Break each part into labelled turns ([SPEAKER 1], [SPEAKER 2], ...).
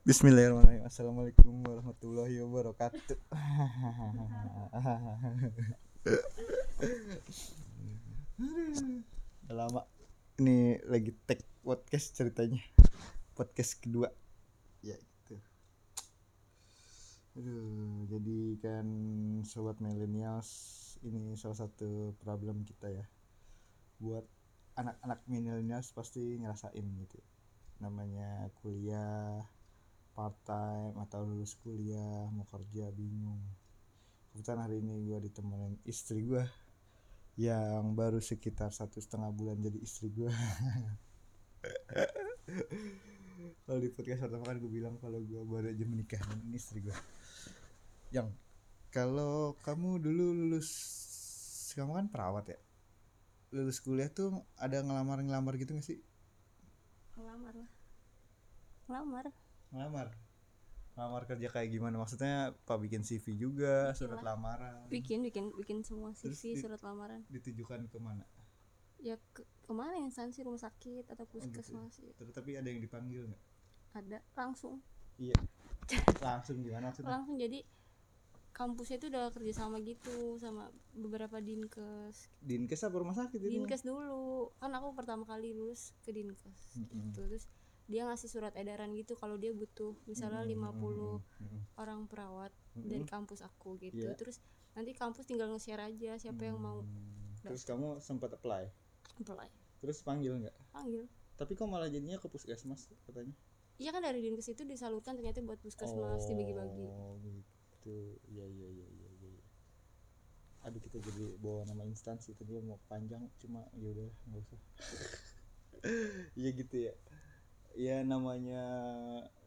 [SPEAKER 1] Bismillahirrahmanirrahim. Assalamualaikum warahmatullahi wabarakatuh. Udah lama. Ini lagi tag podcast ceritanya. Podcast kedua. Ya gitu. Aduh, jadi kan sobat millennials ini salah satu problem kita ya. Buat anak-anak millennials pasti ngerasain gitu. Namanya kuliah, part time atau lulus kuliah mau kerja bingung. Kebetulan hari ini gue ditemenin istri gue yang baru sekitar satu setengah bulan jadi istri gue kalau di podcast pertama kan gue bilang kalau gue baru aja menikah dengan istri gue yang kalau kamu dulu lulus kamu kan perawat ya? Lulus kuliah tuh ada ngelamar ngelamar gitu gak sih?
[SPEAKER 2] Ngelamar lah. Ngelamar
[SPEAKER 1] ngelamar. Ngelamar kerja kayak gimana? Maksudnya apa bikin CV juga
[SPEAKER 2] Bikin
[SPEAKER 1] surat
[SPEAKER 2] lah.
[SPEAKER 1] lamaran.
[SPEAKER 2] Bikin bikin bikin semua
[SPEAKER 1] Terus
[SPEAKER 2] CV
[SPEAKER 1] di-
[SPEAKER 2] surat lamaran.
[SPEAKER 1] ditujukan ke mana
[SPEAKER 2] ya ke ke mana instansi rumah sakit atau
[SPEAKER 1] gitu.
[SPEAKER 2] puskesmas ya.
[SPEAKER 1] Terus tapi ada yang dipanggil nggak?
[SPEAKER 2] Ada langsung.
[SPEAKER 1] Iya. Langsung gimana maksudnya?
[SPEAKER 2] Langsung jadi kampusnya itu udah kerja sama gitu sama beberapa dinkes.
[SPEAKER 1] Dinkes apa rumah sakit itu?
[SPEAKER 2] Dinkes dulu. Kan aku pertama kali lulus ke dinkes
[SPEAKER 1] Mm-mm.
[SPEAKER 2] gitu. Terus dia ngasih surat edaran gitu kalau dia butuh misalnya
[SPEAKER 1] Mm-mm,
[SPEAKER 2] 50
[SPEAKER 1] mm-mm.
[SPEAKER 2] orang perawat
[SPEAKER 1] Mm-mm.
[SPEAKER 2] dari kampus aku gitu
[SPEAKER 1] Iya.
[SPEAKER 2] terus nanti kampus tinggal nge-share aja siapa yang mau
[SPEAKER 1] Hmm. terus kamu sempat apply
[SPEAKER 2] apply
[SPEAKER 1] terus panggil nggak
[SPEAKER 2] panggil
[SPEAKER 1] tapi kok malah jadinya ke puskesmas katanya
[SPEAKER 2] Iya kan dari dinkes itu disalurkan ternyata buat puskesmas dibagi-bagi.
[SPEAKER 1] oh gitu iya iya iya iya iya. aduh kita jadi bawa nama instansi tadi mau panjang cuma ya udah nggak usah iya gitu ya ya namanya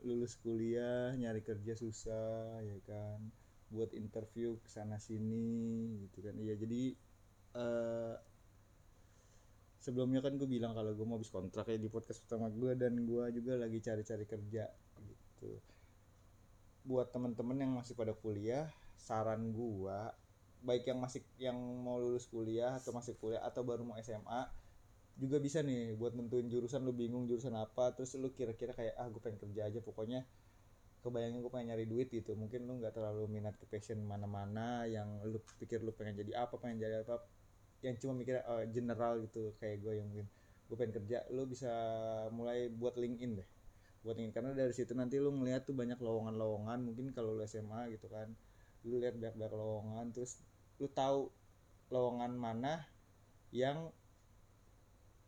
[SPEAKER 1] lulus kuliah nyari kerja susah ya kan. Buat interview ke sana sini gitu kan. Iya jadi eh sebelumnya kan gue bilang kalau gue mau habis kontrak ya di podcast pertama gue dan gue juga lagi cari-cari kerja gitu. Buat teman-teman yang masih pada kuliah saran gue baik yang masih yang mau lulus kuliah atau masih kuliah atau baru mau SMA juga bisa nih buat nentuin jurusan lu bingung jurusan apa terus lu kira-kira kayak ah gue pengen kerja aja pokoknya kebayangin gue pengen nyari duit gitu. Mungkin lu nggak terlalu minat ke passion mana-mana yang lu pikir lu pengen jadi apa pengen jadi apa yang cuma mikir eh, general gitu kayak gue yang gue pengen kerja lu bisa mulai buat LinkedIn deh. Buat LinkedIn karena dari situ nanti lu ngeliat tuh banyak lowongan-lowongan mungkin kalau lu SMA gitu kan lu lihat banyak-banyak lowongan terus lu tahu lowongan mana yang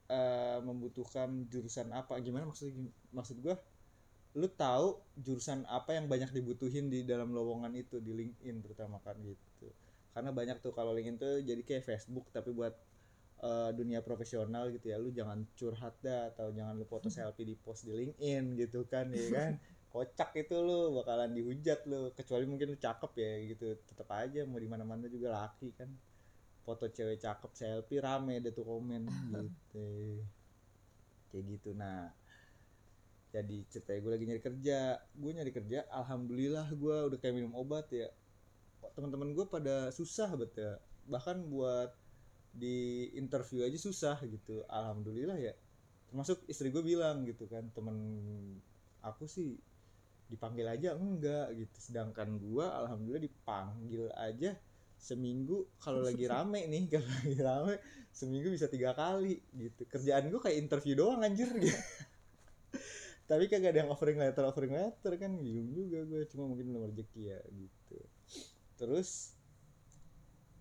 [SPEAKER 1] eh, membutuhkan jurusan apa? Gimana maksud maksud gue lu tahu jurusan apa yang banyak dibutuhin di dalam lowongan itu di LinkedIn terutama kan gitu. Karena banyak tuh kalau LinkedIn tuh jadi kayak Facebook tapi buat eh, dunia profesional gitu ya. Lu jangan curhat dah atau jangan lu foto selfie di post di LinkedIn gitu kan ya kan? Kocak itu lu bakalan dihujat lu. Kecuali mungkin lu cakep ya gitu. Tetap aja mau di mana mana juga laki kan foto cewek cakep selfie rame deh tuh komen gitu. Kayak gitu. Nah jadi ceritanya gue lagi nyari kerja. Gue nyari kerja alhamdulillah gue udah kayak minum obat ya. Teman-teman gue pada susah bet ya. Bahkan buat di interview aja susah gitu. Alhamdulillah ya. Termasuk istri gue bilang gitu kan temen aku sih dipanggil aja enggak gitu. Sedangkan gue alhamdulillah dipanggil aja seminggu kalau lagi rame nih kalau lagi rame seminggu bisa tiga kali gitu. Kerjaan gue kayak interview doang anjir. Gitu tapi kagak ada yang offering letter offering letter kan bingung juga gue cuma mungkin belum rezeki ya gitu. Terus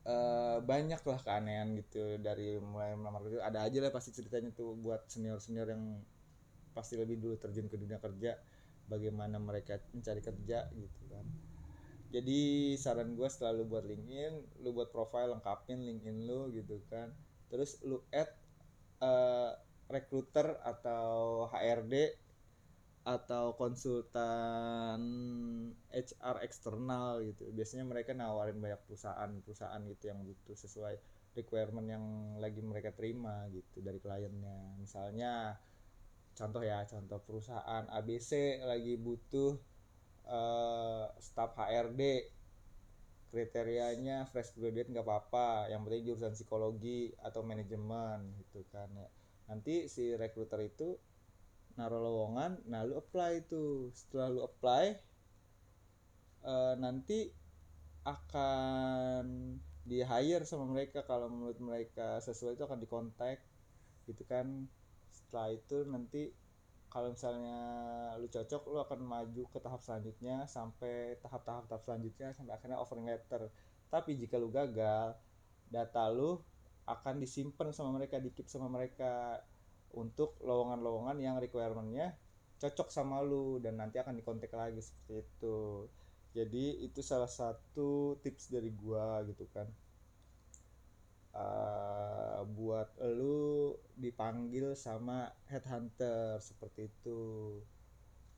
[SPEAKER 1] eh banyak lah keanehan gitu dari mulai melamar kerja. Ada aja lah pasti ceritanya tuh buat senior senior yang pasti lebih dulu terjun ke dunia kerja bagaimana mereka mencari kerja gitu kan jadi saran gue selalu buat LinkedIn lu buat profile lengkapin LinkedIn lu gitu kan. Terus lu add eh, recruiter atau HRD atau konsultan HR eksternal gitu. Biasanya mereka nawarin banyak perusahaan-perusahaan gitu yang butuh sesuai requirement yang lagi mereka terima gitu dari kliennya. Misalnya contoh ya contoh perusahaan ABC lagi butuh eh staff HRD kriterianya fresh graduate nggak apa-apa. Yang penting jurusan psikologi atau manajemen gitu kan ya. Nanti si recruiter itu naruh lowongan nah lu apply tuh setelah lu apply eh, nanti akan di hire sama mereka. Kalau menurut mereka sesuai itu akan dikontak gitu kan. Setelah itu nanti kalau misalnya lu cocok lu akan maju ke tahap selanjutnya sampai tahap-tahap tahap selanjutnya sampai akhirnya offering letter. Tapi jika lu gagal data lu akan disimpan sama mereka dikip sama mereka. Untuk lowongan-lowongan yang requirementnya cocok sama lu dan nanti akan dikontak lagi seperti itu. Jadi itu salah satu tips dari gua gitu kan uh, buat lu dipanggil sama headhunter seperti itu.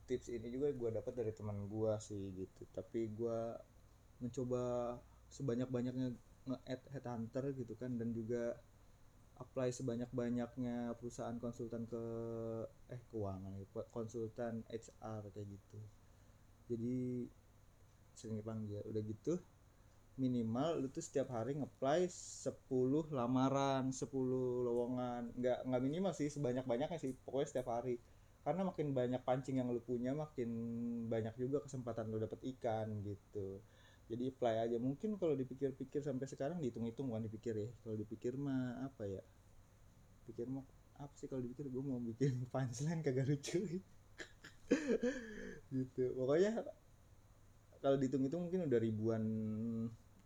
[SPEAKER 1] Tips ini juga gua dapat dari teman gua sih gitu. Tapi gua mencoba sebanyak-banyaknya nge-add headhunter gitu kan dan juga apply sebanyak-banyaknya perusahaan konsultan ke eh keuangan ya, konsultan HR kayak gitu. Jadi sering dipanggil udah gitu minimal lu tuh setiap hari ngeplay 10 lamaran 10 lowongan. Nggak nggak minimal sih sebanyak banyaknya sih pokoknya setiap hari. Karena makin banyak pancing yang lu punya makin banyak juga kesempatan lu dapet ikan gitu. Jadi apply aja. Mungkin kalau dipikir-pikir sampai sekarang dihitung-hitung bukan dipikir ya. Kalau dipikir mah apa ya? Pikir mah apa sih kalau dipikir? Gue mau bikin punchline kagak lucu. Gitu. Pokoknya kalau dihitung-hitung mungkin udah ribuan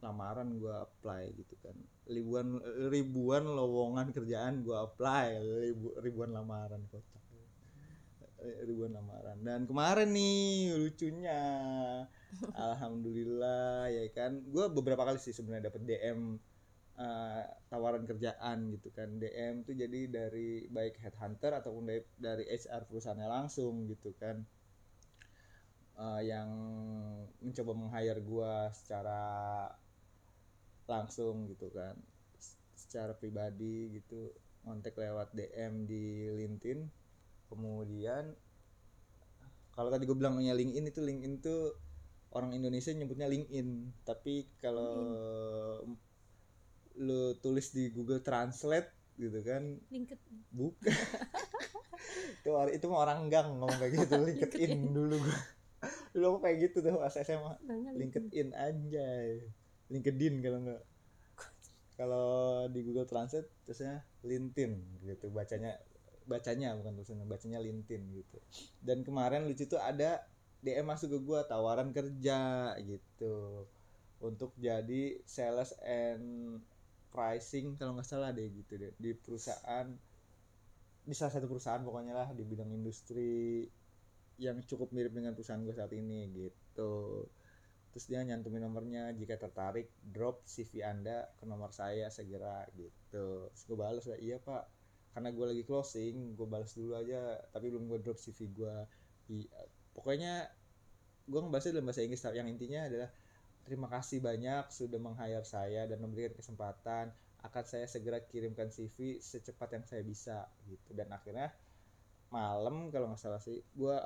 [SPEAKER 1] lamaran gue apply gitu kan. Ribuan ribuan lowongan kerjaan gue apply ribu, ribuan lamaran kota ribuan lamaran. Dan kemarin nih lucunya. Alhamdulillah ya kan. Gue beberapa kali sih sebenarnya dapet DM uh, tawaran kerjaan gitu kan. DM tuh jadi dari baik headhunter ataupun dari, dari HR perusahaannya langsung gitu kan. Uh, yang mencoba meng-hire gue secara langsung gitu kan. Secara pribadi gitu kontak lewat DM di LinkedIn. Kemudian kalau tadi gue bilangnya LinkedIn itu LinkedIn tuh orang Indonesia nyebutnya LinkedIn. Tapi kalau lu tulis di Google Translate gitu kan
[SPEAKER 2] LinkedIn.
[SPEAKER 1] bukan. Itu itu mah orang gang ngomong kayak gitu LinkedIn dulu gue dulu kayak gitu tuh pas SMA LinkedIn anjay LinkedIn kalau enggak kalau di Google Translate terusnya LinkedIn gitu bacanya bacanya bukan tulisannya bacanya LinkedIn gitu. Dan kemarin lucu tuh ada DM masuk ke gua tawaran kerja gitu. Untuk jadi sales and pricing kalau nggak salah deh gitu deh di perusahaan di salah satu perusahaan pokoknya lah di bidang industri yang cukup mirip dengan perusahaan gue saat ini gitu terus dia nyantumin nomornya jika tertarik drop CV anda ke nomor saya segera gitu. Terus gue balas lah iya pak. Karena gue lagi closing gue balas dulu aja tapi belum gue drop CV gue pokoknya gue ngebahasnya dalam bahasa Inggris yang intinya adalah terima kasih banyak sudah meng-hire saya dan memberikan kesempatan. Akan saya segera kirimkan CV secepat yang saya bisa gitu. Dan akhirnya malam kalau nggak salah sih gue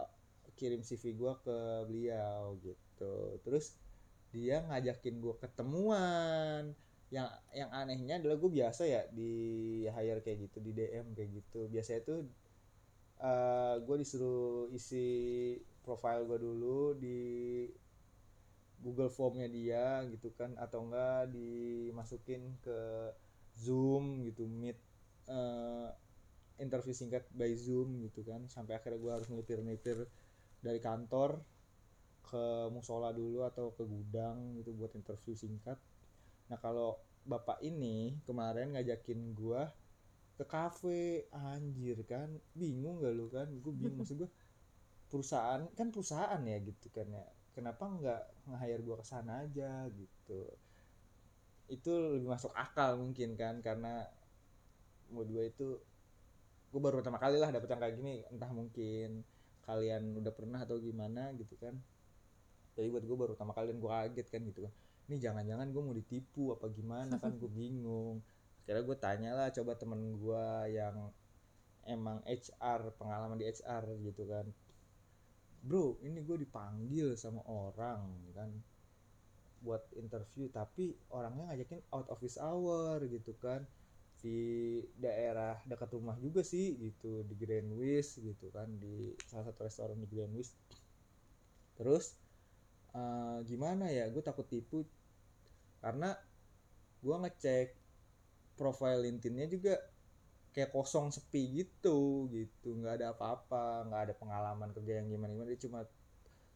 [SPEAKER 1] kirim CV gue ke beliau gitu. Terus dia ngajakin gue ketemuan. Yang yang anehnya adalah gue biasa ya di hire kayak gitu di DM kayak gitu. Biasanya tuh uh, gue disuruh isi profile gue dulu di Google Formnya dia gitu kan. Atau enggak dimasukin ke Zoom gitu. Meet uh, interview singkat by Zoom gitu kan. Sampai akhirnya gue harus ngelipir-ngelipir dari kantor ke musola dulu atau ke gudang gitu buat interview singkat. Nah kalau bapak ini kemarin ngajakin gua ke kafe anjir kan? Bingung gak lu kan? Gue bingung maksud gue perusahaan kan perusahaan ya gitu kan ya. Kenapa nggak nge-hire gue ke sana aja gitu? Itu lebih masuk akal mungkin kan karena menurut gue itu gue baru pertama kali lah dapet yang kayak gini entah mungkin kalian udah pernah atau gimana gitu kan. Jadi buat gue baru pertama kali dan gue kaget kan gitu kan. Ini jangan-jangan gue mau ditipu apa gimana kan gue bingung. Akhirnya gue tanya lah coba temen gue yang emang HR pengalaman di HR gitu kan. Bro ini gue dipanggil sama orang kan buat interview tapi orangnya ngajakin out of his hour gitu kan di daerah dekat rumah juga sih gitu di Greenwich gitu kan di salah satu restoran di Greenwich terus eh, gimana ya gue takut tipu karena gue ngecek profile LinkedIn-nya juga kayak kosong sepi gitu gitu. Nggak ada apa-apa nggak ada pengalaman kerja yang gimana gimana dia cuma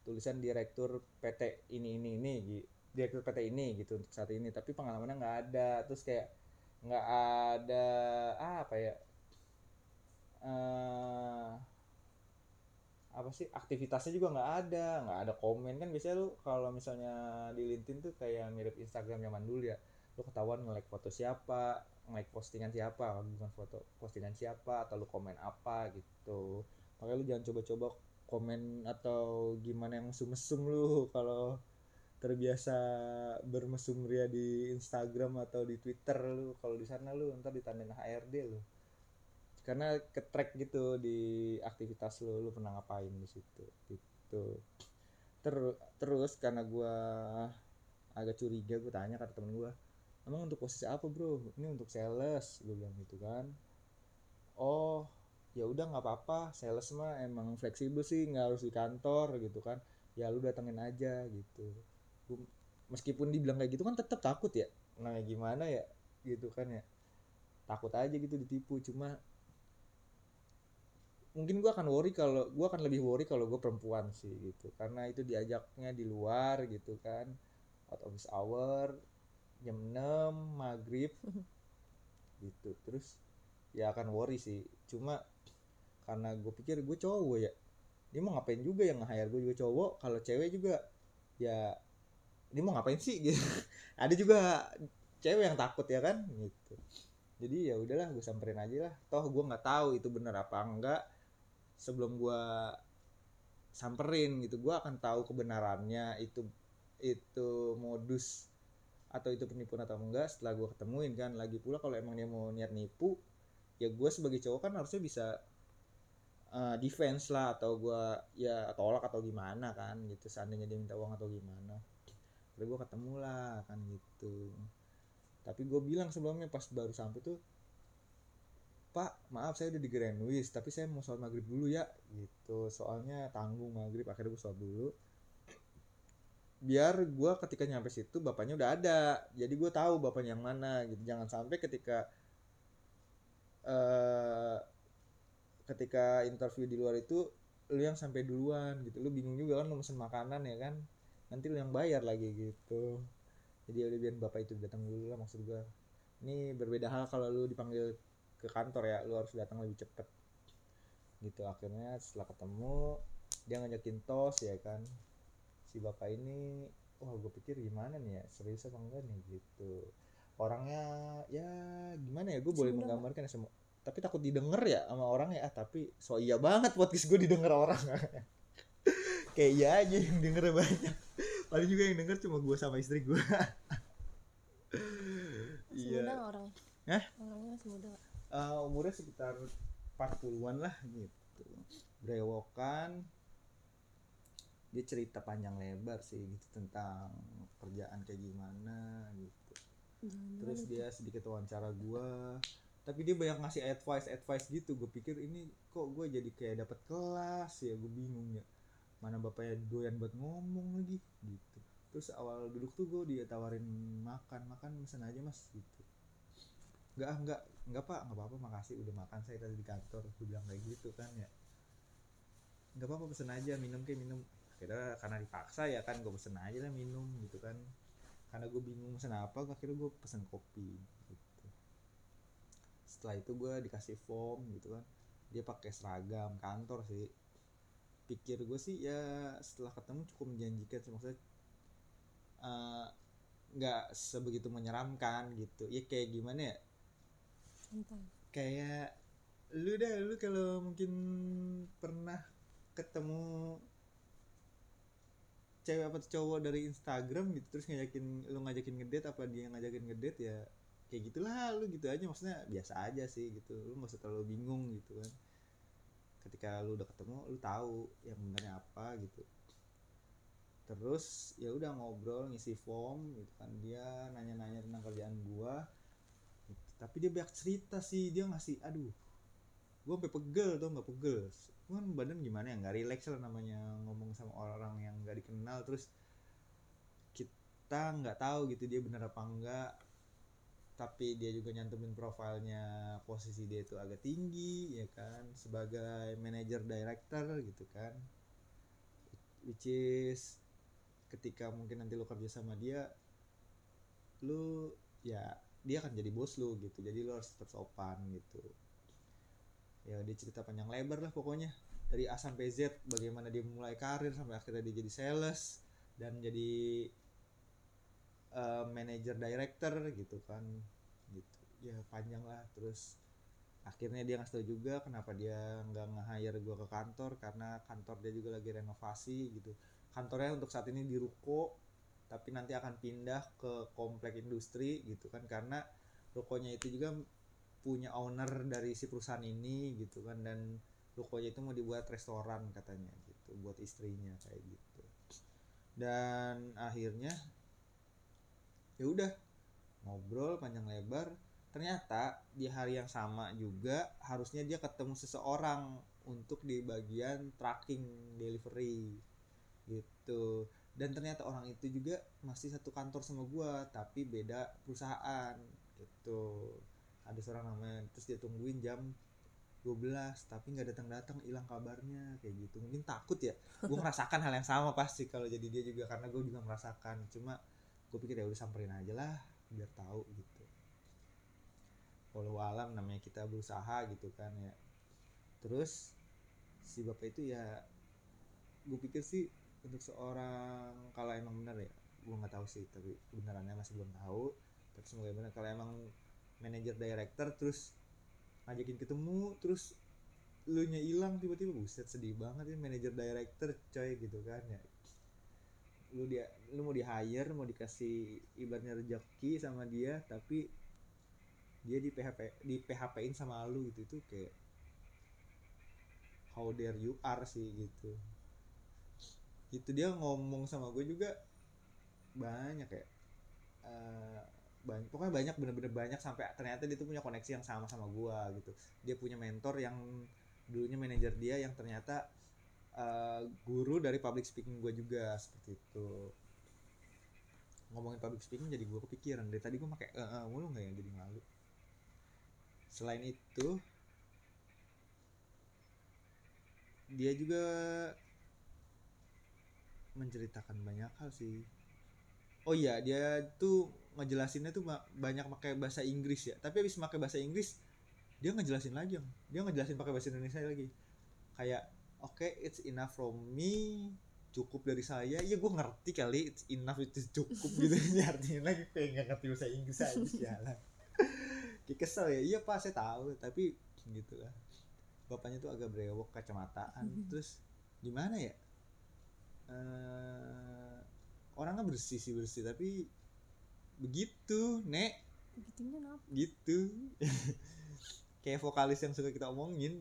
[SPEAKER 1] tulisan direktur PT ini ini ini gitu direktur PT ini gitu untuk saat ini. Tapi pengalamannya nggak ada. Terus kayak nggak ada apa ya eh apa sih aktivitasnya juga nggak ada nggak ada komen. Kan biasanya lu kalau misalnya di LinkedIn tuh kayak mirip Instagram zaman dulu ya. Lu ketahuan nge-like foto siapa nge-like postingan siapa bukan foto postingan siapa atau lu komen apa gitu. Makanya lu jangan coba-coba komen atau gimana yang mesum-mesum lu kalau terbiasa bermesum ria di Instagram atau di Twitter lu kalau di sana lu ntar ditandain HRD lu. Karena ke track gitu di aktivitas lu lu pernah ngapain di situ gitu. Ter- terus karena gua agak curiga gue tanya ke temen gua emang untuk posisi apa bro? Ini untuk sales gue bilang gitu kan. Oh ya udah nggak apa-apa sales mah emang fleksibel sih nggak harus di kantor gitu kan. Ya lu datengin aja gitu Gua- meskipun dibilang kayak gitu kan tetap takut ya. Nah gimana ya? Gitu kan ya. Takut aja gitu ditipu. Cuma mungkin gua akan worry kalau gua akan lebih worry kalau gue perempuan sih gitu. Karena itu diajaknya di luar gitu kan. Out of office hour jam 6 maghrib gitu. Terus ya akan worry sih. Cuma karena gue pikir gue cowok ya dia mau ngapain juga yang nge-hire gue juga cowok. Kalau cewek juga ya dia mau ngapain sih? Gitu. Ada juga cewek yang takut ya kan? Gitu. Jadi ya udahlah gue samperin aja lah. Toh gue nggak tahu itu bener apa enggak. Sebelum gue samperin gitu gue akan tahu kebenarannya itu itu modus atau itu penipuan atau enggak setelah gue ketemuin kan. Lagi pula kalau emang dia mau niat nipu ya gue sebagai cowok kan harusnya bisa uh, defense lah atau gue ya tolak atau gimana kan gitu. Seandainya dia minta uang atau gimana Terus gue ketemu lah kan gitu. Tapi gue bilang sebelumnya pas baru sampai tuh pak maaf saya udah di Greenwich tapi saya mau sholat maghrib dulu ya gitu. Soalnya tanggung maghrib akhirnya gue sholat dulu. Biar gue ketika nyampe situ bapaknya udah ada. Jadi gue tahu bapaknya yang mana gitu. Jangan sampai ketika eh ketika interview di luar itu lu yang sampai duluan gitu. Lu bingung juga kan lu mesen makanan ya kan nanti lu yang bayar lagi gitu. Jadi udah biar bapak itu datang dulu lah maksud gua. Ini berbeda hal kalau lu dipanggil ke kantor ya lu harus datang lebih cepet. Gitu akhirnya setelah ketemu dia ngajakin tos ya kan. Si bapak ini wah gue pikir gimana nih ya serius apa enggak nih? Gitu. Orangnya ya gimana ya gue boleh menggambarkan ya semua tapi takut didengar ya sama orang ya ah, tapi so iya banget podcast gue didengar orang kayak iya aja yang denger banyak. Paling juga yang denger cuma gue sama istri gue iya.
[SPEAKER 2] muda nggak orangnya?
[SPEAKER 1] Hah?
[SPEAKER 2] Orangnya masih muda nggak?
[SPEAKER 1] Eh, umurnya sekitar 40-an lah gitu. Brewokan. Dia cerita panjang lebar sih gitu tentang kerjaan kayak gimana gitu.
[SPEAKER 2] Jangan
[SPEAKER 1] terus dia sedikit wawancara gua. Tapi dia banyak ngasih advice advice gitu. Gue pikir ini kok gue jadi kayak dapat kelas ya gue bingung ya mana bapaknya doyan buat ngomong lagi gitu. Terus awal duduk tuh gue dia tawarin makan makan pesan aja mas gitu. Enggak ah, enggak enggak pak enggak apa-apa makasih udah makan saya tadi di kantor gue bilang kayak gitu kan ya. Enggak apa-apa pesen aja minum kayak minum. Akhirnya karena dipaksa ya kan gue pesen aja lah minum gitu kan. Karena gue bingung pesen apa akhirnya gue pesen kopi gitu. Setelah itu gue dikasih form gitu kan. Dia pakai seragam kantor sih pikir gue sih ya setelah ketemu cukup menjanjikan sih. Maksudnya eh, nggak sebegitu menyeramkan gitu. Ya kayak gimana ya?
[SPEAKER 2] Santai.
[SPEAKER 1] kayak lu dah lu kalau mungkin pernah ketemu cewek apa cowok dari Instagram gitu terus ngajakin lu ngajakin ngedate apa dia yang ngajakin ngedate ya kayak gitulah lu gitu aja. Maksudnya biasa aja sih gitu. Lu nggak usah terlalu bingung gitu kan ketika lu udah ketemu lu tahu yang benernya apa gitu. Terus ya udah ngobrol ngisi form gitu kan. Dia nanya-nanya tentang kerjaan gua. Tapi dia banyak cerita sih. Dia ngasih aduh gue sampai pegel tuh nggak pegel. Kan badan gimana ya? Nggak relax lah namanya ngomong sama orang yang nggak dikenal. Terus kita nggak tahu gitu dia benar apa enggak tapi dia juga nyantumin profilnya posisi dia itu agak tinggi ya kan sebagai manager director gitu kan. Which is ketika mungkin nanti lo kerja sama dia lu ya dia akan jadi bos lu gitu. Jadi lu harus tetap sopan gitu. Ya dia cerita panjang lebar lah pokoknya. Dari A sampai Z bagaimana dia mulai karir sampai akhirnya dia jadi sales dan jadi uh, manager director gitu kan. Gitu. Ya panjang lah. Terus akhirnya dia ngasih tau juga kenapa dia nggak nge-hire gue ke kantor karena kantor dia juga lagi renovasi gitu. Kantornya untuk saat ini di ruko tapi nanti akan pindah ke komplek industri gitu kan karena rukonya itu juga punya owner dari si perusahaan ini gitu kan dan rukonya itu mau dibuat restoran katanya gitu buat istrinya kayak gitu. Dan akhirnya ya udah ngobrol panjang lebar. Ternyata di hari yang sama juga harusnya dia ketemu seseorang untuk di bagian tracking delivery gitu. Dan ternyata orang itu juga masih satu kantor sama gua tapi beda perusahaan gitu. Ada seorang namanya terus dia tungguin jam 12 tapi nggak datang datang hilang kabarnya kayak gitu. Mungkin takut ya. Gue merasakan hal yang sama pasti kalau jadi dia juga karena gue juga merasakan. Cuma gue pikir ya udah samperin aja lah biar tahu gitu. Walau alam namanya kita berusaha gitu kan ya. Terus si bapak itu ya gue pikir sih untuk seorang kalau emang benar ya gue nggak tahu sih tapi kebenarannya masih belum tahu. Tapi semoga benar kalau emang manajer director terus ngajakin ketemu terus lu nya hilang tiba-tiba buset sedih banget ya manajer director coy gitu kan ya lu dia lu mau di hire mau dikasih ibaratnya rezeki sama dia tapi dia di PHP di PHP in sama lu gitu itu kayak how dare you are sih gitu. Itu dia ngomong sama gue juga banyak ya uh, banyak pokoknya banyak bener-bener banyak sampai ternyata dia tuh punya koneksi yang sama sama gue gitu. Dia punya mentor yang dulunya manajer dia yang ternyata uh, guru dari public speaking gue juga seperti itu. Ngomongin public speaking jadi gue kepikiran. Dari tadi gue pakai uh, uh, mulu nggak ya jadi malu? Selain itu dia juga menceritakan banyak hal sih. Oh iya dia tuh ngejelasinnya tuh banyak pakai bahasa Inggris ya. Tapi habis pakai bahasa Inggris dia ngejelasin lagi dia ngejelasin pakai bahasa Indonesia lagi. Kayak oke okay, it's enough from me cukup dari saya. Ya gue ngerti kali it's enough itu cukup gitu. Artinya lagi kayak nggak ngerti bahasa Inggris aja jalan. Kayak kesel ya iya pak saya tahu tapi gitu lah. Bapaknya tuh agak brewok kacamataan. Terus gimana ya? Uh, orangnya bersih sih bersih tapi begitu nek.
[SPEAKER 2] Begitunya kenapa?
[SPEAKER 1] Gitu. Kayak vokalis yang suka kita omongin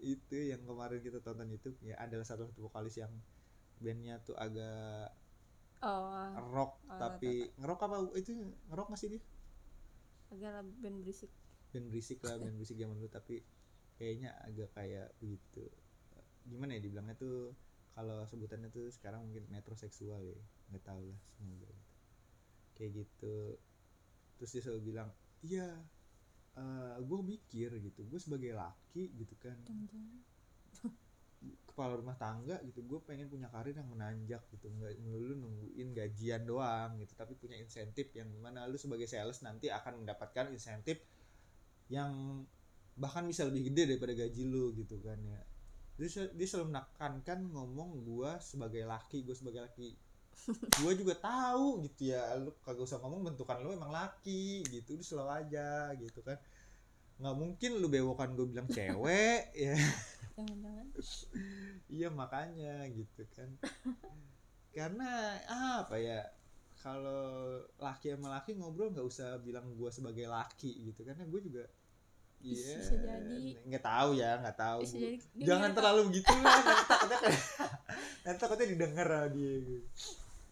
[SPEAKER 1] itu yang kemarin kita tonton itu ya adalah satu satu vokalis yang bandnya tuh agak
[SPEAKER 2] oh,
[SPEAKER 1] rock
[SPEAKER 2] oh,
[SPEAKER 1] tapi ngerok apa itu ngerok nggak sih dia?
[SPEAKER 2] Agak band berisik.
[SPEAKER 1] Band berisik lah band berisik zaman dulu tapi kayaknya agak kayak begitu gimana ya dibilangnya tuh kalau sebutannya tuh sekarang mungkin metroseksual ya nggak tahu lah semoga gitu. kayak gitu. Terus dia selalu bilang iya uh, gue mikir gitu gue sebagai laki gitu kan kepala rumah tangga gitu gue pengen punya karir yang menanjak gitu nggak melulu nungguin gajian doang gitu tapi punya insentif yang mana lu sebagai sales nanti akan mendapatkan insentif yang bahkan bisa lebih gede daripada gaji lu gitu kan ya. Dia, dia selalu menekankan ngomong gue sebagai laki gue sebagai laki gue juga tahu gitu ya lu kagak usah ngomong bentukan lu emang laki gitu lu selalu aja gitu kan. Nggak mungkin lu bewokan gue bilang cewek ya.
[SPEAKER 2] Jangan-jangan.
[SPEAKER 1] Iya makanya gitu kan. Karena apa ya kalau laki sama laki ngobrol nggak usah bilang gue sebagai laki gitu karena gue juga Iya.
[SPEAKER 2] Bisa jadi.
[SPEAKER 1] Nggak tahu ya, nggak tahu.
[SPEAKER 2] Bisa jadi
[SPEAKER 1] Jangan terlalu begitu lah, nanti takutnya kayak nanti takutnya didengar sama dia gitu.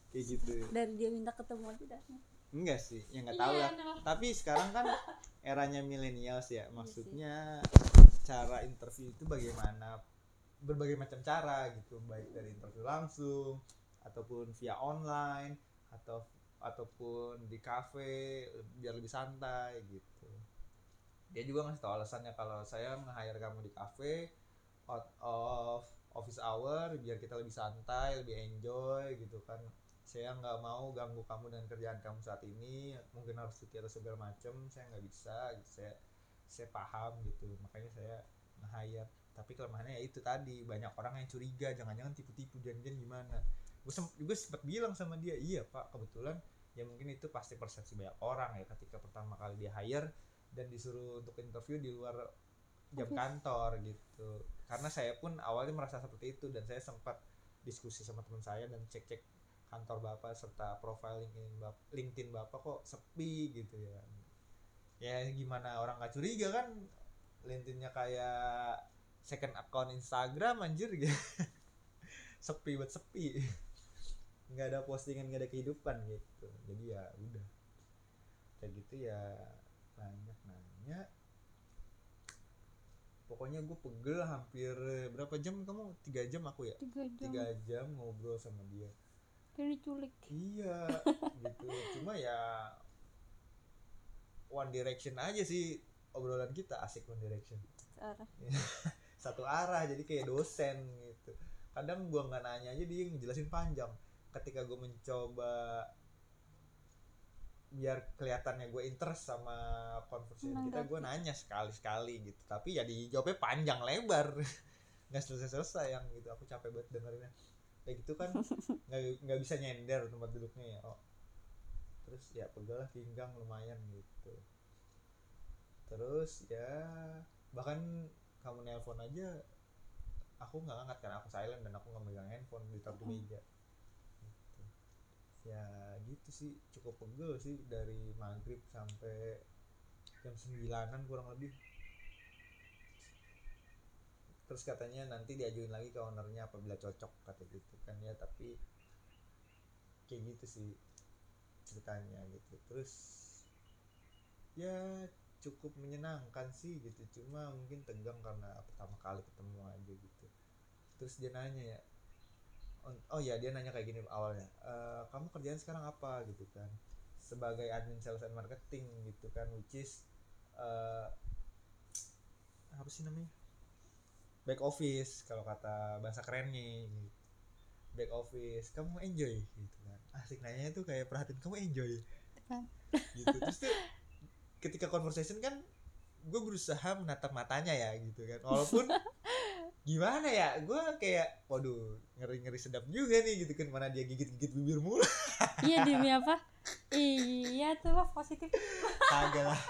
[SPEAKER 1] Kayak gitu.
[SPEAKER 2] dari dia minta ketemu aja dah
[SPEAKER 1] enggak sih ya nggak
[SPEAKER 2] Iya,
[SPEAKER 1] tahu lah
[SPEAKER 2] adalah.
[SPEAKER 1] tapi sekarang kan eranya milenials ya maksudnya cara interview itu bagaimana berbagai macam cara gitu baik dari interview langsung ataupun via online atau ataupun di cafe biar lebih santai gitu dia juga ngasih tahu alasannya kalau saya nge-hire kamu di cafe out of office hour biar kita lebih santai lebih enjoy gitu kan. Saya nggak mau ganggu kamu dengan kerjaan kamu saat ini mungkin harus cuti atau segala macem saya nggak bisa gitu. saya saya paham gitu. Makanya saya nge-hire. Tapi kelemahannya ya itu tadi banyak orang yang curiga jangan-jangan tipu-tipu janjian gimana. Gue sem gue sempat bilang sama dia iya pak kebetulan ya mungkin itu pasti persepsi banyak orang ya ketika pertama kali dia hire dan disuruh untuk interview di luar jam kantor gitu. Karena saya pun awalnya merasa seperti itu dan saya sempat diskusi sama teman saya dan cek-cek kantor bapak serta LinkedIn bapak, LinkedIn bapak kok sepi gitu ya. Ya gimana orang nggak curiga kan? LinkedIn-nya kayak second account Instagram anjir gitu. Sepi buat sepi. Nggak ada postingan nggak ada kehidupan gitu. Jadi ya udah. Kayak gitu ya banyak nanya. Pokoknya gue pegel hampir berapa jam kamu? Tiga jam aku ya?
[SPEAKER 2] Tiga jam.
[SPEAKER 1] Tiga jam ngobrol sama dia.
[SPEAKER 2] Kayak diculik
[SPEAKER 1] iya gitu. Cuma ya One Direction aja sih obrolan kita asik One Direction. Satu arah jadi kayak dosen gitu. Kadang gua nggak nanya aja dia ngejelasin panjang. Ketika gue mencoba biar kelihatannya gue interest sama conversation kita gue nanya sekali sekali gitu. Tapi ya dijawabnya panjang lebar. Nggak selesai selesai yang gitu. Aku capek banget dengerinnya. Kayak gitu kan nggak nggak bisa nyender tempat duduknya ya. Oh. terus ya pegel lah pinggang lumayan gitu. Terus ya bahkan kamu nelpon aja aku nggak angkat karena aku silent dan aku nggak megang handphone di di meja. Ya gitu sih. Cukup pegel sih dari maghrib sampai jam sembilanan kurang lebih. Terus katanya nanti diajuin lagi ke ownernya apabila cocok kata gitu kan ya. Tapi kayak gitu sih ceritanya gitu. Terus ya cukup menyenangkan sih gitu. Cuma mungkin tegang karena pertama kali ketemu aja gitu. Terus dia nanya ya oh- ya dia nanya kayak gini awalnya "Eh, kamu kerjaan sekarang apa? Gitu kan. Sebagai admin sales and marketing gitu kan which is eh, apa sih namanya? Back office kalau kata bahasa kerennya gitu. back office kamu enjoy? Gitu kan. Asik nanya tuh kayak perhatiin kamu enjoy?
[SPEAKER 2] Kan.
[SPEAKER 1] gitu. Terus tuh ketika conversation kan gue berusaha menatap matanya ya gitu kan. Walaupun gimana ya? Gue kayak waduh ngeri ngeri sedap juga nih gitu kan mana dia gigit gigit bibir mulu.
[SPEAKER 2] Iya demi apa? Iya tuh lah positif.
[SPEAKER 1] Kagak lah.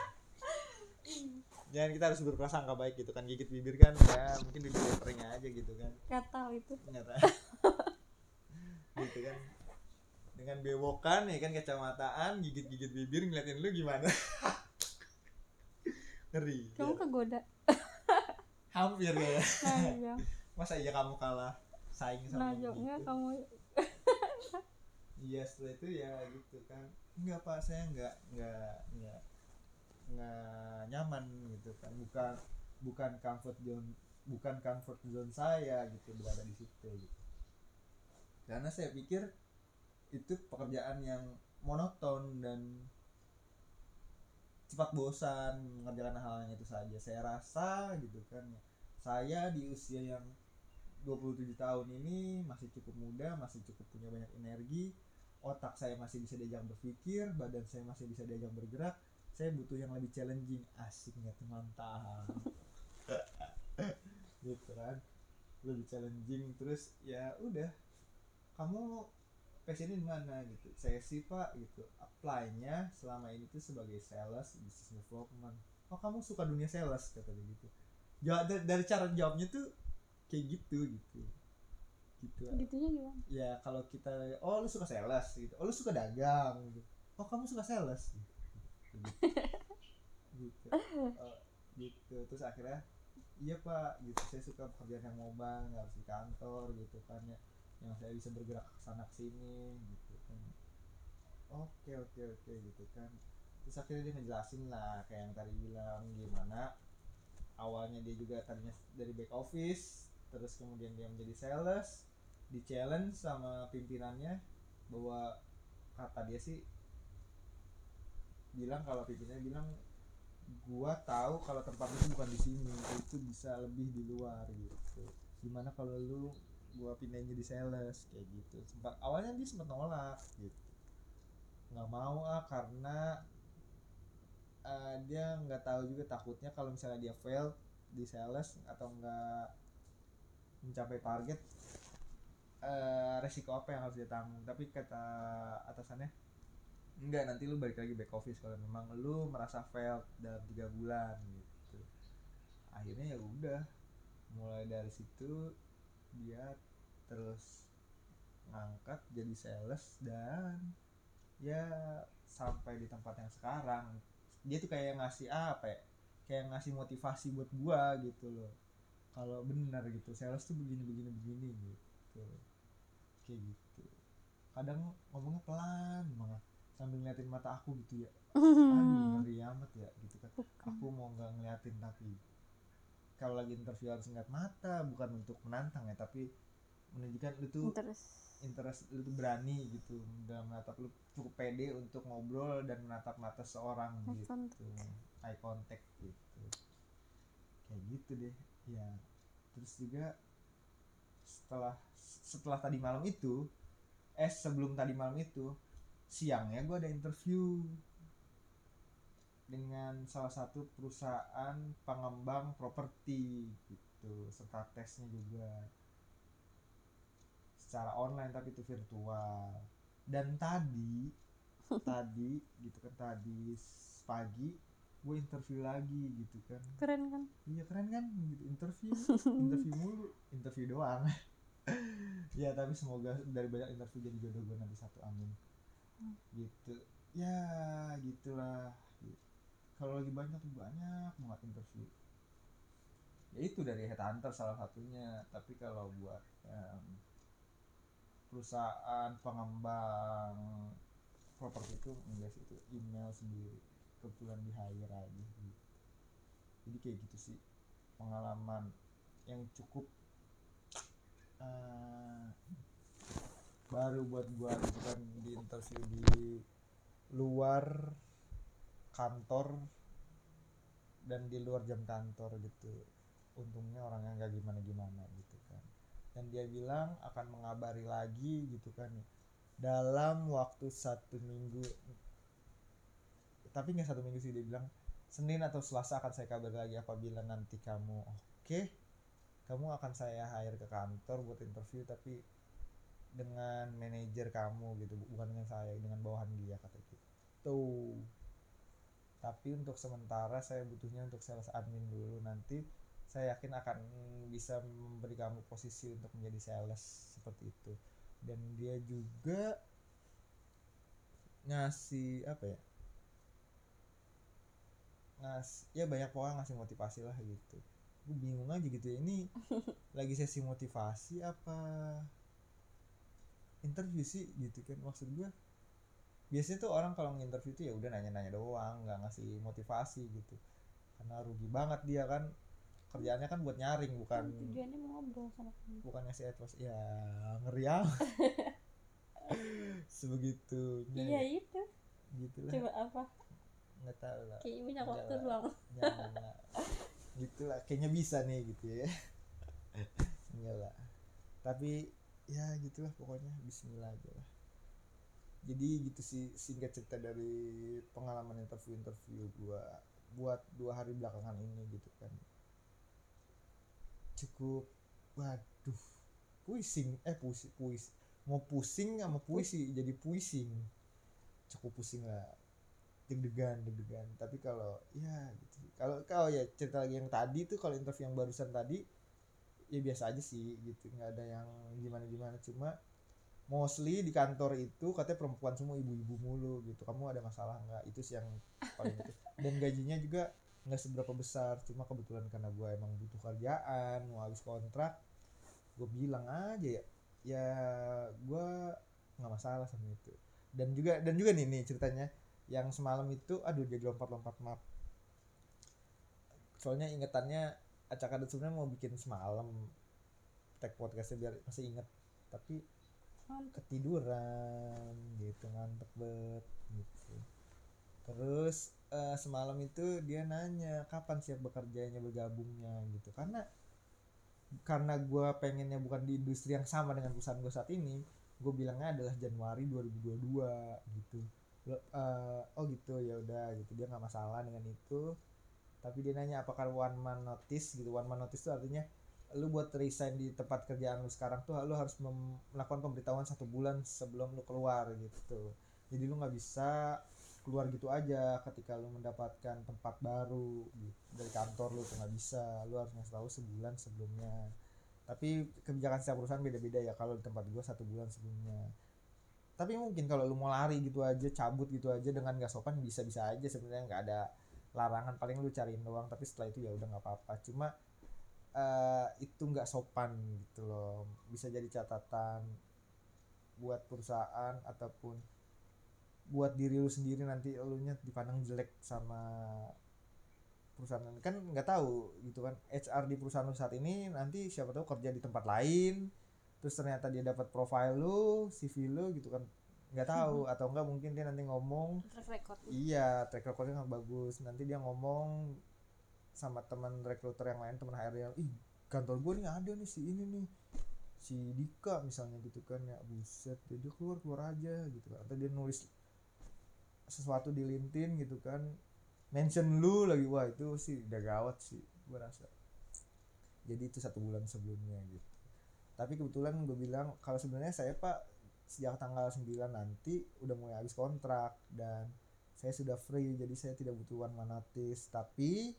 [SPEAKER 1] Jangan kita harus berprasangka baik gitu kan gigit bibir kan ya mungkin bibir kering aja gitu kan.
[SPEAKER 2] Kata itu.
[SPEAKER 1] Ternyata gitu kan. Dengan bewokan ya kan kacamataan gigit-gigit bibir ngeliatin lu gimana? Ngeri
[SPEAKER 2] kamu kegoda
[SPEAKER 1] hampir ya.
[SPEAKER 2] Nah
[SPEAKER 1] masa iya kamu kalah saing sama
[SPEAKER 2] nah
[SPEAKER 1] gitu?
[SPEAKER 2] kamu.
[SPEAKER 1] Iya setelah itu ya gitu kan. Enggak pak. Saya enggak enggak enggak enggak nyaman gitu kan. Bukan bukan comfort zone bukan comfort zone saya gitu berada di situ gitu. Karena saya pikir itu pekerjaan yang monoton dan cepat bosan mengerjakan hal yang itu saja. Saya rasa gitu kan ya. Saya di usia yang 27 tahun ini masih cukup muda masih cukup punya banyak energi. Otak saya masih bisa diajak berpikir badan saya masih bisa diajak bergerak. Saya butuh yang lebih challenging. Asik nggak tuh mantap gitu kan. Lebih challenging. Terus ya udah. Kamu passionnya di mana gitu. Saya sih pak gitu. Apply-nya selama ini tuh sebagai sales business development. Oh kamu suka dunia sales kata dia gitu. Jawab dari, dari cara jawabnya tuh kayak gitu gitu. Gitu.
[SPEAKER 2] Gitunya gimana?
[SPEAKER 1] Ya kalau kita oh lu suka sales gitu. Oh lu suka dagang gitu. Oh kamu suka sales gitu. Gitu. Oh, gitu. Terus akhirnya iya pak gitu. Saya suka pekerjaan yang mobile nggak harus di kantor gitu kan ya yang saya bisa bergerak ke sana ke sini gitu kan. Oke oke oke gitu kan. Terus akhirnya dia ngejelasin lah kayak yang tadi bilang gimana awalnya dia juga tadinya dari back office terus kemudian dia menjadi sales di challenge sama pimpinannya bahwa kata dia sih bilang kalau pimpinannya bilang gua tahu kalau tempat itu bukan di sini itu bisa lebih di luar gitu. Gimana kalau lu gua pindahin jadi sales kayak gitu. Sempat awalnya dia sempat nolak gitu. Nggak mau ah karena eh, dia nggak tahu juga takutnya kalau misalnya dia fail di sales atau nggak mencapai target eh, resiko apa yang harus dia tanggung. Tapi kata atasannya enggak nanti lu balik lagi back office kalau memang lu merasa fail dalam tiga bulan gitu. Akhirnya ya udah mulai dari situ dia terus ngangkat jadi sales dan ya sampai di tempat yang sekarang. Dia tuh kayak ngasih apa ya? Kayak ngasih motivasi buat gua gitu loh. Kalau benar gitu sales tuh begini begini begini gitu. Kayak gitu. Kadang ngomongnya pelan banget. Sambil ngeliatin mata aku gitu ya. Aduh ngeri amat ya gitu kan. Aku mau nggak ngeliatin tapi kalau lagi interview harus ngeliat mata bukan untuk menantang ya tapi menunjukkan lu tuh
[SPEAKER 2] terus
[SPEAKER 1] interest lu tuh berani gitu dalam menatap lu cukup pede untuk ngobrol dan menatap mata seorang
[SPEAKER 2] Eye
[SPEAKER 1] gitu.
[SPEAKER 2] contact.
[SPEAKER 1] eye contact gitu. Kayak gitu deh ya. Terus juga setelah setelah tadi malam itu eh sebelum tadi malam itu siangnya gue ada interview dengan salah satu perusahaan pengembang properti gitu. Serta tesnya juga. Secara online tapi itu virtual. Dan tadi tadi gitu kan tadi pagi gue interview lagi gitu kan.
[SPEAKER 2] Keren kan?
[SPEAKER 1] Iya keren kan? Gitu interview. Interview mulu. Interview doang. Ya tapi semoga dari banyak interview jadi jodoh gue nanti satu amin gitu. Ya gitulah. Gitu. Kalau lagi banyak tuh banyak banget interview ya itu dari headhunter salah satunya. Tapi kalau buat em, perusahaan pengembang properti itu enggak sih itu email sendiri. Kebetulan di hire aja gitu. jadi kayak gitu sih pengalaman yang cukup eh, baru buat gua. Gitu kan di interview di luar kantor dan di luar jam kantor gitu. Untungnya orangnya nggak gimana gimana gitu kan. Dan dia bilang akan mengabari lagi gitu kan. Dalam waktu satu minggu tapi nggak satu minggu sih dia bilang Senin atau Selasa akan saya kabari lagi apabila nanti kamu. Oke kamu akan saya hire ke kantor buat interview tapi dengan manajer kamu gitu bu- bukan dengan saya dengan bawahan dia kata gitu tapi untuk sementara saya butuhnya untuk sales admin dulu. Nanti saya yakin akan bisa memberi kamu posisi untuk menjadi sales seperti itu. Dan dia juga ngasih apa ya? Ngas ya banyak orang ngasih motivasi lah gitu. Gue bingung aja gitu ya ini lagi sesi motivasi apa? Interview sih gitu kan maksud gue biasanya tuh orang kalau nginterview tuh ya udah nanya-nanya doang nggak ngasih motivasi gitu. Karena rugi banget dia kan. Kerjaannya kan buat nyaring bukan
[SPEAKER 2] tujuannya mau ngobrol sama kamu.
[SPEAKER 1] bukan ngasih advice. Ya ngeri amat. Sebegitunya.
[SPEAKER 2] Iya
[SPEAKER 1] ya.
[SPEAKER 2] itu.
[SPEAKER 1] Gitu lah
[SPEAKER 2] coba apa?
[SPEAKER 1] Nggak tahu lah.
[SPEAKER 2] Kayak banyak
[SPEAKER 1] Enggak
[SPEAKER 2] waktu luang.
[SPEAKER 1] Gitu lah kayaknya bisa nih gitu ya. Enggak lah. Tapi ya gitulah pokoknya. Bismillah aja lah jadi gitu sih singkat cerita dari pengalaman interview interview gua buat dua hari belakangan ini gitu kan. Cukup waduh pusing. Eh pusing puisi mau pusing sama puisi jadi pusing cukup pusing lah. Deg-degan deg-degan. Tapi kalau ya gitu kalau kalau ya cerita lagi yang tadi tuh kalau interview yang barusan tadi ya biasa aja sih gitu. Nggak ada yang gimana gimana cuma mostly di kantor itu katanya perempuan semua ibu-ibu mulu gitu. Kamu ada masalah nggak? Itu sih yang paling itu. Dan gajinya juga nggak seberapa besar. Cuma kebetulan karena gue emang butuh kerjaan mau habis kontrak gue bilang aja ya. Ya gue nggak masalah sama itu. Dan juga dan juga nih nih ceritanya. Yang semalam itu aduh jadi lompat-lompat maaf. Soalnya ingetannya acak ada sebenarnya mau bikin semalam tag podcastnya biar masih inget. Tapi
[SPEAKER 2] Mantep.
[SPEAKER 1] ketiduran gitu ngantuk banget gitu. Terus eh, semalam itu dia nanya kapan siap bekerjanya bergabungnya? Gitu. Karena karena gue pengennya bukan di industri yang sama dengan perusahaan gue saat ini gue bilangnya adalah Januari 2022 gitu. Lo, eh, oh gitu ya udah gitu. Dia nggak masalah dengan itu. Tapi dia nanya apakah one man notice? Gitu. One man notice itu artinya lu buat resign di tempat kerjaan lu sekarang tuh lu harus melakukan pemberitahuan satu bulan sebelum lu keluar gitu. Jadi lu nggak bisa keluar gitu aja ketika lu mendapatkan tempat baru gitu. dari kantor lu tuh nggak bisa lu harus ngasih tahu sebulan sebelumnya. Tapi kebijakan setiap perusahaan beda-beda ya kalau di tempat gua satu bulan sebelumnya. Tapi mungkin kalau lu mau lari gitu aja cabut gitu aja dengan gak sopan bisa-bisa aja sebenarnya nggak ada larangan paling lu cariin doang tapi setelah itu ya udah nggak apa-apa. Cuma eh, itu nggak sopan gitu loh. Bisa jadi catatan buat perusahaan ataupun buat diri lu sendiri nanti elunya dipandang jelek sama perusahaan kan nggak tahu gitu kan. HR di perusahaan lu saat ini nanti siapa tahu kerja di tempat lain terus ternyata dia dapat profile lu CV lu gitu kan. Nggak tahu atau enggak mungkin dia nanti ngomong
[SPEAKER 2] track record.
[SPEAKER 1] Iya, track recordnya kan bagus. Nanti dia ngomong sama teman rekruter yang lain, teman HR yang, ih kantor gue nih ada nih si ini nih, si Dika misalnya gitu kan ya, buset, ya dia keluar keluar aja gitu kan. Atau dia nulis sesuatu di LinkedIn gitu kan, mention lu lagi, wah itu sih udah gawat sih, gue rasa. Jadi itu satu bulan sebelumnya gitu. Tapi kebetulan gue bilang kalau sebenarnya saya pak sejak tanggal 9 nanti udah mulai habis kontrak dan saya sudah free jadi saya tidak butuh one man tapi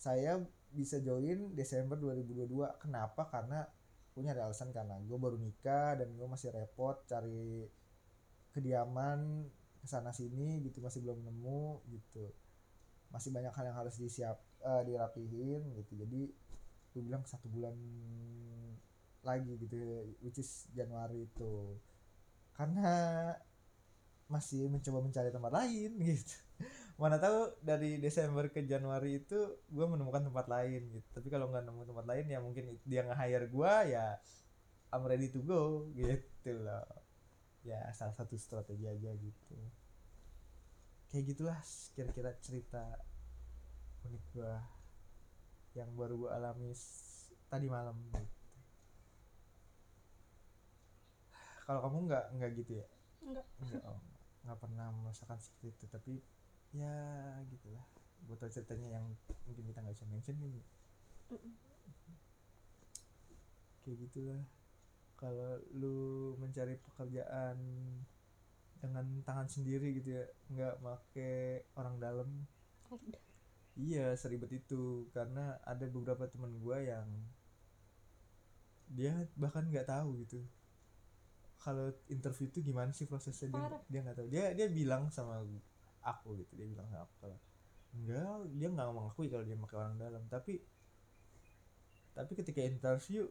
[SPEAKER 1] saya bisa join Desember 2022 kenapa? Karena punya ada alasan karena gue baru nikah dan gue masih repot cari kediaman ke sana sini gitu masih belum nemu gitu. Masih banyak hal yang harus disiap eh, dirapihin gitu. Jadi gue bilang satu bulan lagi gitu which is Januari itu. Karena masih mencoba mencari tempat lain gitu mana tahu dari Desember ke Januari itu gue menemukan tempat lain gitu. Tapi kalau nggak nemu tempat lain ya mungkin dia nge-hire gue ya I'm ready to go gitu loh. Ya salah satu strategi aja gitu. Kayak gitulah kira-kira cerita unik gue yang baru gue alami tadi malam gitu. kalau kamu nggak nggak gitu ya?
[SPEAKER 2] Enggak
[SPEAKER 1] Enggak, oh, nggak pernah merasakan seperti itu. Tapi ya gitulah. Gue tau ceritanya yang mungkin kita nggak bisa mention nih
[SPEAKER 2] Mm-mm.
[SPEAKER 1] kayak gitulah. Kalau lu mencari pekerjaan dengan tangan sendiri gitu ya nggak make orang dalam.
[SPEAKER 2] Udah.
[SPEAKER 1] iya seribet itu. Karena ada beberapa teman gua yang dia bahkan nggak tahu gitu. Kalau interview itu gimana sih prosesnya? Dia
[SPEAKER 2] Parah.
[SPEAKER 1] dia nggak tahu. Dia dia bilang sama aku gitu dia bilang sama aku kalau enggak dia nggak mengakui kalau dia pakai orang dalam. Tapi tapi ketika interview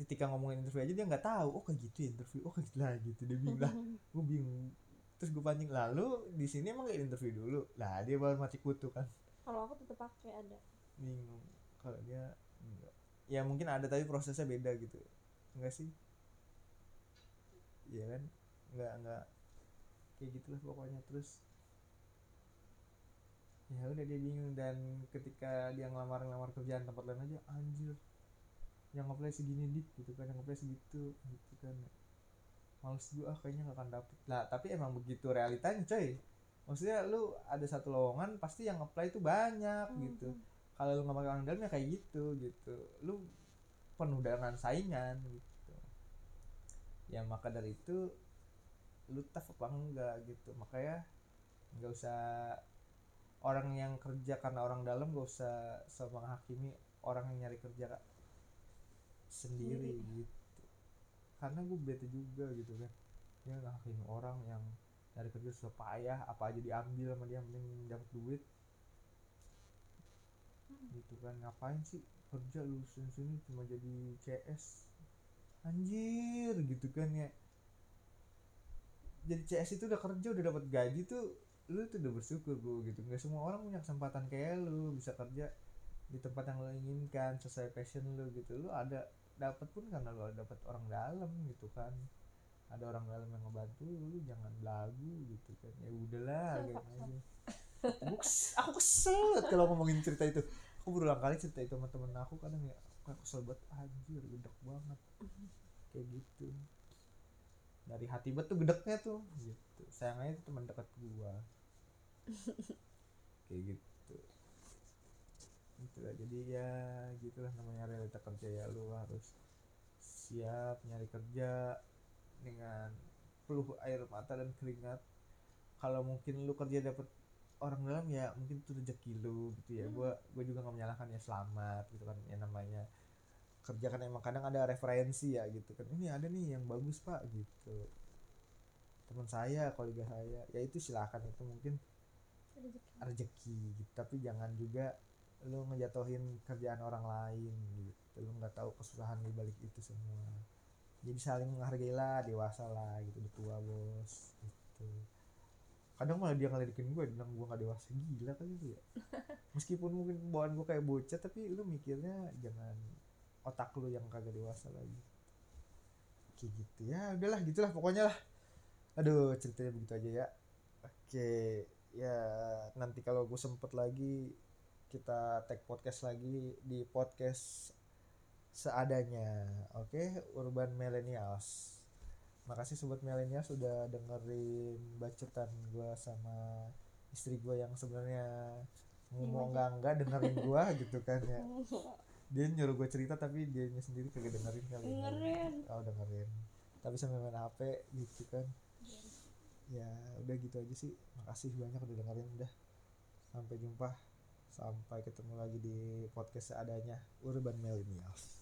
[SPEAKER 1] ketika ngomongin interview aja dia nggak tahu oh kayak gitu ya interview oh kayak gitu lah gitu. Dia bilang gue bingung. Terus gue pancing lalu di sini emang kayak interview dulu? Lah dia baru mati kutu kan.
[SPEAKER 2] Kalau aku tetap pakai ada.
[SPEAKER 1] Bingung kalau dia enggak. Ya mungkin ada tapi prosesnya beda gitu. Enggak sih? Iya kan? Enggak enggak kayak gitulah pokoknya. Terus ya udah dia bingung dan ketika dia ngelamar ngelamar kerjaan tempat lain aja anjir yang apply segini dik gitu kan yang apply segitu gitu kan. Males gue ah kayaknya gak akan dapet. Lah tapi emang begitu realitanya coy. Maksudnya lu ada satu lowongan pasti yang apply itu banyak gitu.
[SPEAKER 2] Mhm.
[SPEAKER 1] kalau lu nggak pakai orang dalam ya kayak gitu gitu. Lu penuh dengan saingan gitu. Ya maka dari itu lu tough apa enggak gitu. Makanya nggak usah orang yang kerja karena orang dalam gak usah sama menghakimi orang yang nyari kerja sendiri gitu. Karena gue bete juga gitu kan. Dia ngehakimi orang yang nyari kerja susah payah apa aja diambil sama dia penting dapat duit. Gitu kan. Ngapain sih kerja lu sini cuma jadi CS anjir gitu kan ya jadi CS itu udah kerja udah dapat gaji tuh lu tuh udah bersyukur bro gitu. Nggak semua orang punya kesempatan kayak lu bisa kerja di tempat yang lo inginkan sesuai passion lu gitu. Lu ada dapat pun karena lu dapat orang dalam gitu kan. Ada orang dalam yang ngebantu lu jangan belagu gitu kan. Ya udahlah gitu aja Gua kes- aku kesel kalau ngomongin cerita itu. Aku berulang kali cerita itu sama temen aku kadang ya aku kesel banget anjir gedek banget. Kayak gitu dari hati banget tuh gedeknya tuh gitu. Sayangnya itu teman dekat gua. Kayak gitu. Itulah jadi ya gitulah namanya realita kerja. Ya lu harus siap nyari kerja dengan peluh air mata dan keringat. Kalau mungkin lu kerja dapet orang dalam ya mungkin itu rezeki lu gitu ya.
[SPEAKER 2] Hmm.
[SPEAKER 1] gua gua juga nggak menyalahkan ya selamat gitu kan. Ya namanya kerja kan emang kadang ada referensi ya gitu kan. Ini ada nih yang bagus pak gitu. Teman saya kolega saya. Ya itu silakan itu mungkin rezeki. gitu. Tapi jangan juga lu ngejatuhin kerjaan orang lain gitu. Lu nggak tahu kesusahan di balik itu semua. Jadi saling menghargailah dewasa lah gitu udah tua bos gitu. Kadang malah dia ngeledekin gue bilang gue gak dewasa. Gila kali lu ya. Meskipun mungkin bawaan gue kayak bocah tapi lu mikirnya jangan otak lu yang kagak dewasa lagi. Kayak gitu. Ya udahlah gitulah pokoknya lah. Aduh ceritanya begitu aja ya. Oke ya nanti kalau gue sempet lagi kita tag podcast lagi di podcast seadanya. Oke urban millennials. Makasih sobat millennials sudah dengerin bacotan gue sama istri gue yang sebenarnya ngomong enggak enggak dengerin gue gitu kan ya dia nyuruh gue cerita tapi dia sendiri kagak dengerin kali ini.
[SPEAKER 2] dengerin.
[SPEAKER 1] Oh dengerin. Tapi sambil main hp gitu kan. Ya udah gitu aja sih. Makasih banyak udah dengerin udah sampai jumpa. Sampai ketemu lagi di podcast seadanya urban millennials